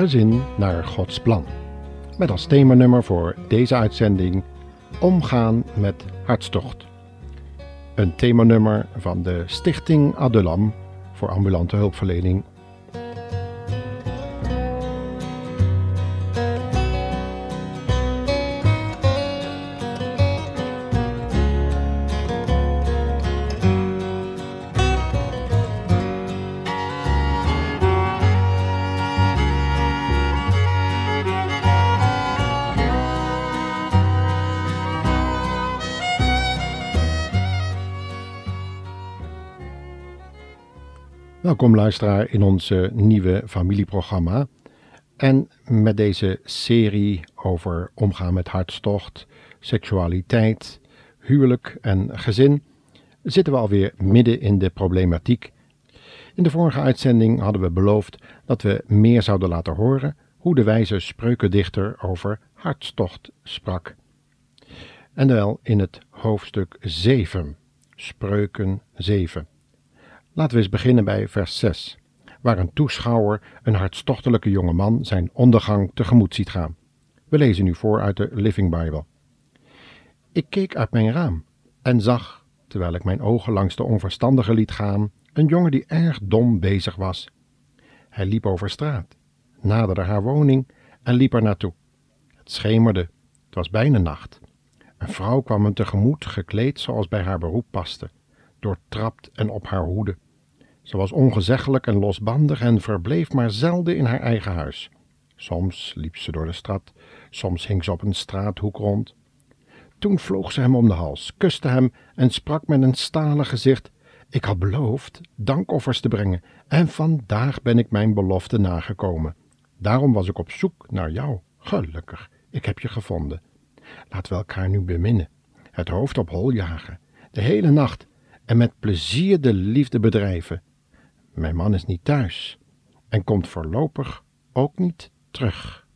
Gezin naar Gods plan. Met als themanummer voor deze uitzending Omgaan met hartstocht. Een themanummer van de Stichting Adulam voor ambulante hulpverlening Welkom luisteraar in ons nieuwe familieprogramma. En met deze serie over omgaan met hartstocht, seksualiteit, huwelijk en gezin zitten we alweer midden in de problematiek. In de vorige uitzending hadden we beloofd dat we meer zouden laten horen hoe de wijze spreukendichter over hartstocht sprak. En wel in het hoofdstuk 7, Spreuken 7. Laten we eens beginnen bij vers 6, waar een toeschouwer een hartstochtelijke jonge man zijn ondergang tegemoet ziet gaan. We lezen nu voor uit de Living Bible. Ik keek uit mijn raam en zag, terwijl ik mijn ogen langs de onverstandige liet gaan, een jongen die erg dom bezig was. Hij liep over straat, naderde haar woning en liep er naartoe. Het schemerde, het was bijna nacht. Een vrouw kwam hem tegemoet, gekleed zoals bij haar beroep paste doortrapt en op haar hoede. Ze was ongezeggelijk en losbandig en verbleef maar zelden in haar eigen huis. Soms liep ze door de stad, soms hing ze op een straathoek rond. Toen vloog ze hem om de hals, kuste hem en sprak met een stalen gezicht: Ik had beloofd dankoffers te brengen, en vandaag ben ik mijn belofte nagekomen. Daarom was ik op zoek naar jou. Gelukkig, ik heb je gevonden. Laten we elkaar nu beminnen, het hoofd op hol jagen, de hele nacht en met plezier de liefde bedrijven. Mijn man is niet thuis en komt voorlopig ook niet terug.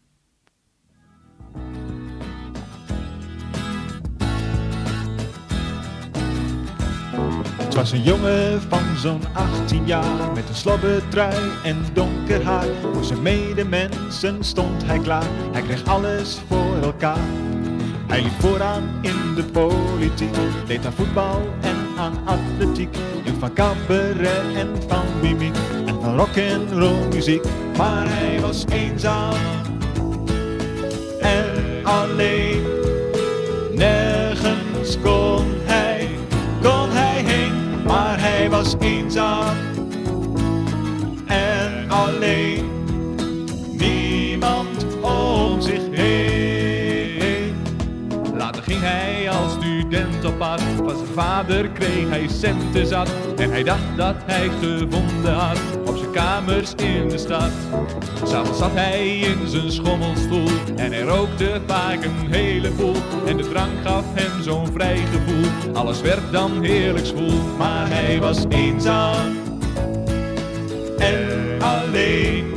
Het was een jongen van zo'n 18 jaar met een slobbetrui en donker haar. Voor zijn medemensen stond hij klaar, hij kreeg alles voor elkaar. Hij liep vooraan in de politiek, deed aan voetbal aan atletiek. Hield van cabaret en van mimiek en van rock en roll muziek. Maar hij was eenzaam en alleen. Nergens kon hij, kon hij heen, maar hij was eenzaam en alleen. Niemand om zich heen. Later ging hij als student op pad. Van vader hij centen zat. En hij dacht dat hij gevonden had op zijn kamers in de stad. S'avonds zat hij in zijn schommelstoel. En hij rookte vaak een heleboel. En de drank gaf hem zo'n vrij gevoel. Alles werd dan heerlijk zwoel. Maar hij was eenzaam en alleen.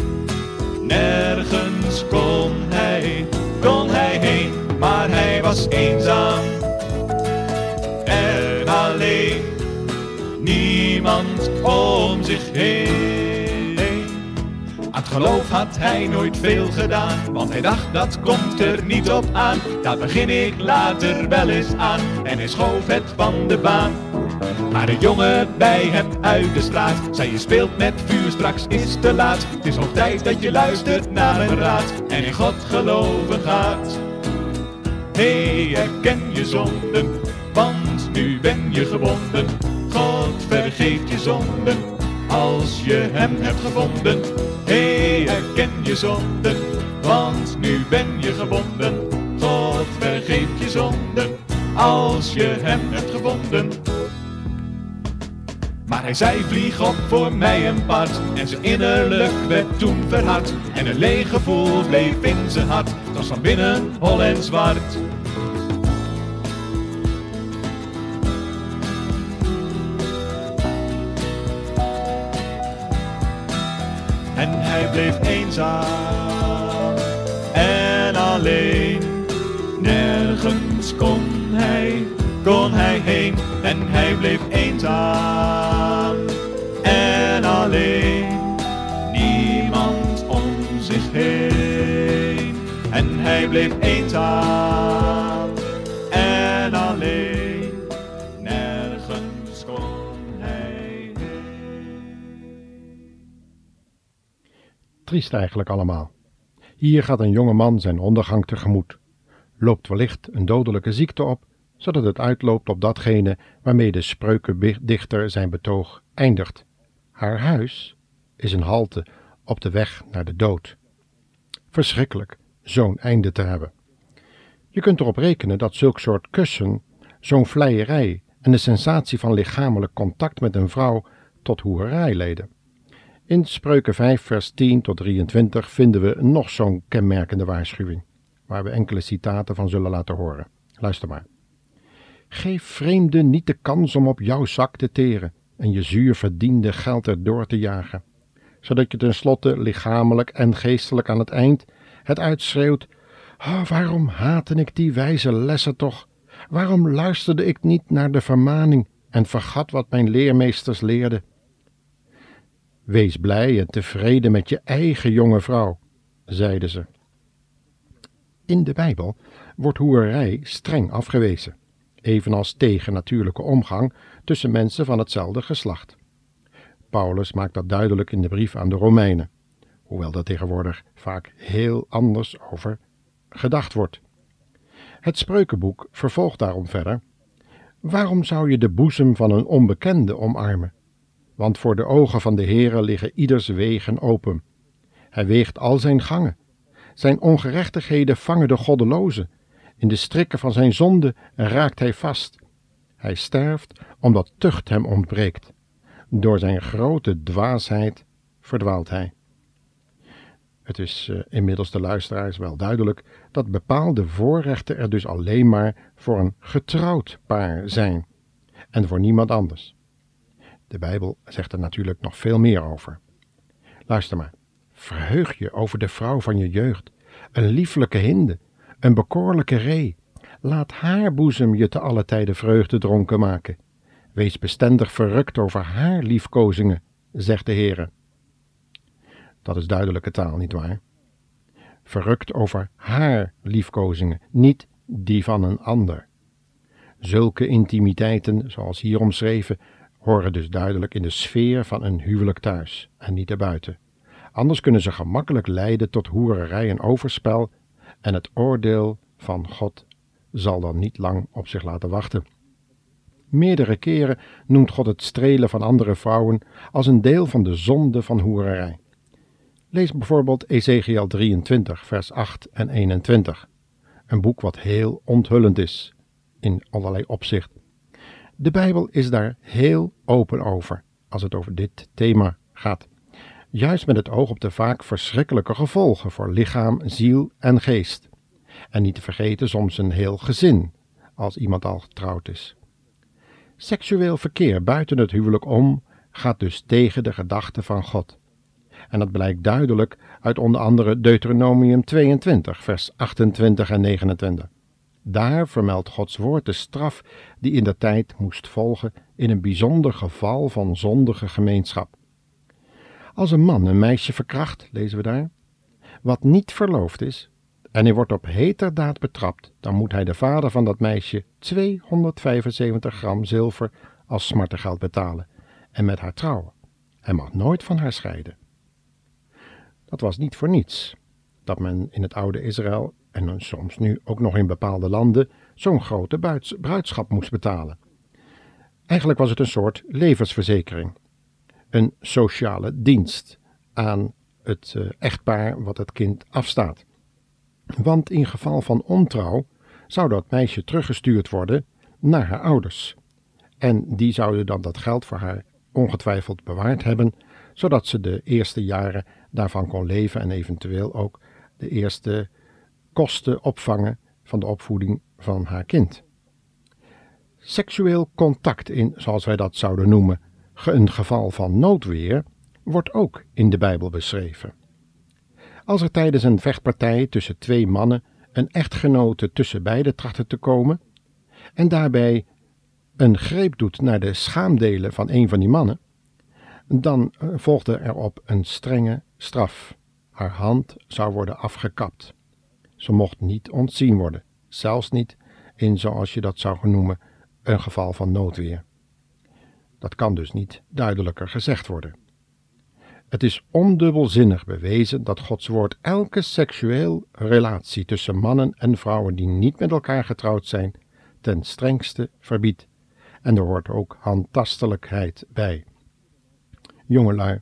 Nergens kon hij, kon hij heen, maar hij was eenzaam Om zich heen. Aan het geloof had hij nooit veel gedaan, want hij dacht dat komt er niet op aan. Daar begin ik later wel eens aan en hij schoof het van de baan. Maar een jongen bij hem uit de straat zei je speelt met vuur, straks is te laat. Het is nog tijd dat je luistert naar mijn raad en in God geloven gaat. Hé, herken je zonden, want nu ben je gebonden. God vergeeft je zonden, als je hem hebt gevonden. Hé, hey, herken je zonden, want nu ben je gebonden. God vergeeft je zonden, als je hem hebt gevonden. Maar hij zei vlieg op voor mij een part En zijn innerlijk werd toen verhard En een leeg gevoel bleef in zijn hart Het was van binnen hol en zwart bleef eenzaam en alleen Nergens kon hij, kon hij heen En hij bleef eenzaam en alleen. Niemand om zich heen. hij bleef eenzaam Triest eigenlijk allemaal. Hier gaat een jonge man zijn ondergang tegemoet. Loopt wellicht een dodelijke ziekte op, zodat het uitloopt op datgene waarmee de spreukendichter zijn betoog eindigt. Haar huis is een halte op de weg naar de dood. Verschrikkelijk zo'n einde te hebben. Je kunt erop rekenen dat zulk soort kussen, zo'n vleierij en de sensatie van lichamelijk contact met een vrouw tot hoerij leiden. In Spreuken 5, vers 10 tot 23 vinden we nog zo'n kenmerkende waarschuwing, waar we enkele citaten van zullen laten horen. Luister maar. Geef vreemden niet de kans om op jouw zak te teren en je zuur verdiende geld erdoor te jagen, zodat je tenslotte lichamelijk en geestelijk aan het eind het uitschreeuwt: oh, waarom haatte ik die wijze lessen toch? Waarom luisterde ik niet naar de vermaning en vergat wat mijn leermeesters leerden? Wees blij en tevreden met je eigen jonge vrouw, zeiden ze. In de Bijbel wordt hoerij streng afgewezen, evenals tegennatuurlijke omgang tussen mensen van hetzelfde geslacht. Paulus maakt dat duidelijk in de brief aan de Romeinen, hoewel daar tegenwoordig vaak heel anders over gedacht wordt. Het spreukenboek vervolgt daarom verder. Waarom zou je de boezem van een onbekende omarmen? Want voor de ogen van de Heere liggen ieders wegen open. Hij weegt al zijn gangen. Zijn ongerechtigheden vangen de goddelozen. In de strikken van zijn zonde raakt hij vast. Hij sterft omdat tucht hem ontbreekt. Door zijn grote dwaasheid verdwaalt hij. Het is uh, inmiddels de luisteraars wel duidelijk dat bepaalde voorrechten er dus alleen maar voor een getrouwd paar zijn en voor niemand anders. De Bijbel zegt er natuurlijk nog veel meer over. Luister maar. Verheug je over de vrouw van je jeugd, een lieflijke hinde, een bekoorlijke ree. Laat haar boezem je te alle tijden vreugde dronken maken. Wees bestendig verrukt over haar liefkozingen, zegt de Heere. Dat is duidelijke taal, nietwaar? Verrukt over haar liefkozingen, niet die van een ander. Zulke intimiteiten, zoals hier omschreven, horen dus duidelijk in de sfeer van een huwelijk thuis en niet erbuiten. Anders kunnen ze gemakkelijk leiden tot hoererij en overspel, en het oordeel van God zal dan niet lang op zich laten wachten. Meerdere keren noemt God het strelen van andere vrouwen als een deel van de zonde van hoererij. Lees bijvoorbeeld Ezekiel 23, vers 8 en 21, een boek wat heel onthullend is in allerlei opzicht. De Bijbel is daar heel open over als het over dit thema gaat. Juist met het oog op de vaak verschrikkelijke gevolgen voor lichaam, ziel en geest. En niet te vergeten soms een heel gezin, als iemand al getrouwd is. Seksueel verkeer buiten het huwelijk om gaat dus tegen de gedachten van God. En dat blijkt duidelijk uit onder andere Deuteronomium 22, vers 28 en 29. Daar vermeldt Gods woord de straf die in de tijd moest volgen in een bijzonder geval van zondige gemeenschap. Als een man een meisje verkracht, lezen we daar, wat niet verloofd is, en hij wordt op heterdaad betrapt, dan moet hij de vader van dat meisje 275 gram zilver als smartengeld betalen en met haar trouwen. Hij mag nooit van haar scheiden. Dat was niet voor niets dat men in het oude Israël en soms nu ook nog in bepaalde landen zo'n grote bruidschap moest betalen. Eigenlijk was het een soort levensverzekering, een sociale dienst aan het uh, echtpaar wat het kind afstaat. Want in geval van ontrouw zou dat meisje teruggestuurd worden naar haar ouders. En die zouden dan dat geld voor haar ongetwijfeld bewaard hebben, zodat ze de eerste jaren daarvan kon leven en eventueel ook de eerste kosten opvangen van de opvoeding van haar kind. Seksueel contact in, zoals wij dat zouden noemen, een geval van noodweer, wordt ook in de Bijbel beschreven. Als er tijdens een vechtpartij tussen twee mannen een echtgenote tussen beiden trachtte te komen, en daarbij een greep doet naar de schaamdelen van een van die mannen, dan eh, volgde erop een strenge straf. Haar hand zou worden afgekapt. Ze mocht niet ontzien worden, zelfs niet in, zoals je dat zou noemen, een geval van noodweer. Dat kan dus niet duidelijker gezegd worden. Het is ondubbelzinnig bewezen dat Gods woord elke seksueel relatie tussen mannen en vrouwen die niet met elkaar getrouwd zijn, ten strengste verbiedt. En er hoort ook handtastelijkheid bij. Jongelui,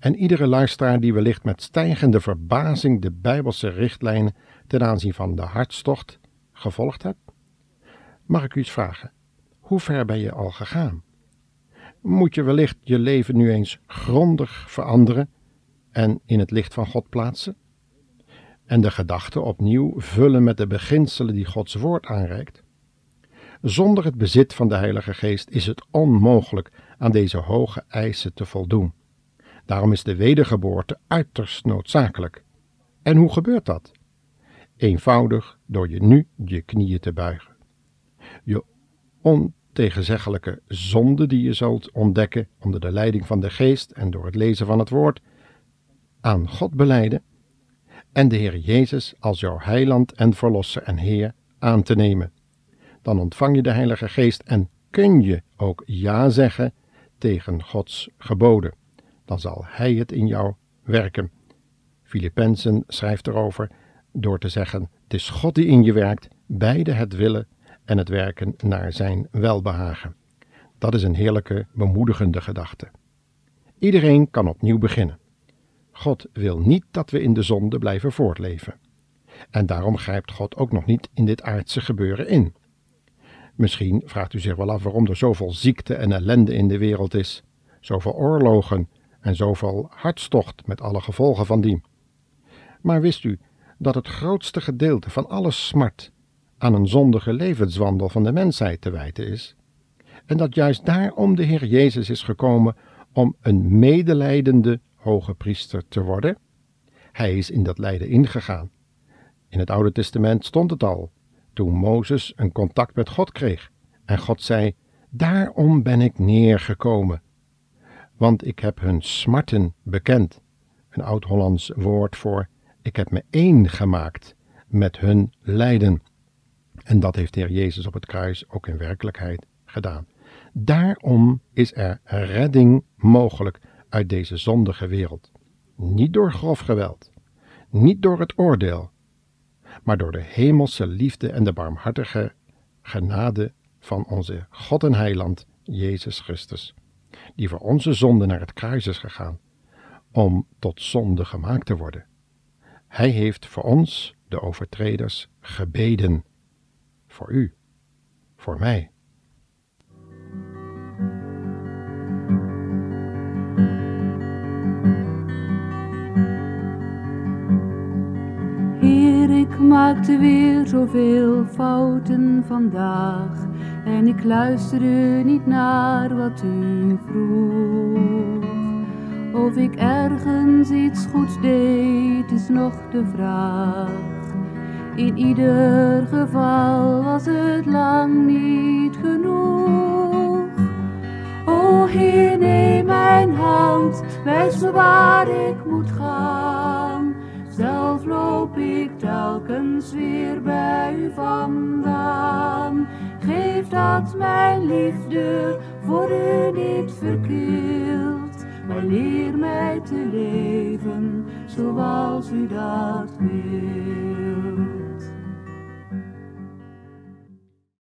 en iedere luisteraar die wellicht met stijgende verbazing de Bijbelse richtlijnen ten aanzien van de hartstocht gevolgd hebt, mag ik u eens vragen: hoe ver ben je al gegaan? Moet je wellicht je leven nu eens grondig veranderen en in het licht van God plaatsen? En de gedachten opnieuw vullen met de beginselen die Gods woord aanreikt? Zonder het bezit van de Heilige Geest is het onmogelijk aan deze hoge eisen te voldoen. Daarom is de wedergeboorte uiterst noodzakelijk. En hoe gebeurt dat? Eenvoudig door je nu je knieën te buigen. Je ontegenzeggelijke zonde die je zult ontdekken onder de leiding van de geest en door het lezen van het woord, aan God beleiden en de Heer Jezus als jouw heiland en verlosser en Heer aan te nemen. Dan ontvang je de Heilige Geest en kun je ook ja zeggen tegen Gods geboden. Dan zal Hij het in jou werken. Filippenzen schrijft erover door te zeggen: Het is God die in je werkt, beide het willen en het werken naar zijn welbehagen. Dat is een heerlijke, bemoedigende gedachte. Iedereen kan opnieuw beginnen. God wil niet dat we in de zonde blijven voortleven. En daarom grijpt God ook nog niet in dit aardse gebeuren in. Misschien vraagt u zich wel af waarom er zoveel ziekte en ellende in de wereld is, zoveel oorlogen en zoveel hartstocht met alle gevolgen van die. Maar wist u dat het grootste gedeelte van alle smart aan een zondige levenswandel van de mensheid te wijten is? En dat juist daarom de Heer Jezus is gekomen om een medelijdende hoge priester te worden? Hij is in dat lijden ingegaan. In het Oude Testament stond het al, toen Mozes een contact met God kreeg. En God zei: Daarom ben ik neergekomen, want ik heb hun smarten bekend. Een oud-Hollands woord voor: ik heb me één gemaakt met hun lijden. En dat heeft de Heer Jezus op het kruis ook in werkelijkheid gedaan. Daarom is er redding mogelijk uit deze zondige wereld. Niet door grof geweld, niet door het oordeel, maar door de hemelse liefde en de barmhartige genade van onze God en Heiland, Jezus Christus, die voor onze zonde naar het kruis is gegaan, om tot zonde gemaakt te worden. Hij heeft voor ons, de overtreders, gebeden. Voor u, voor mij. Heer, ik maakte weer zoveel fouten vandaag en ik luisterde niet naar wat u vroeg. Of ik ergens iets goeds deed, is nog de vraag. In ieder geval was het lang niet genoeg. O Heer, neem mijn hand, wijs me waar ik moet gaan. Zelf loop ik telkens weer bij u vandaan. Geef dat mijn liefde voor u niet verkeerd maar leer mij te leven zoals u dat wilt.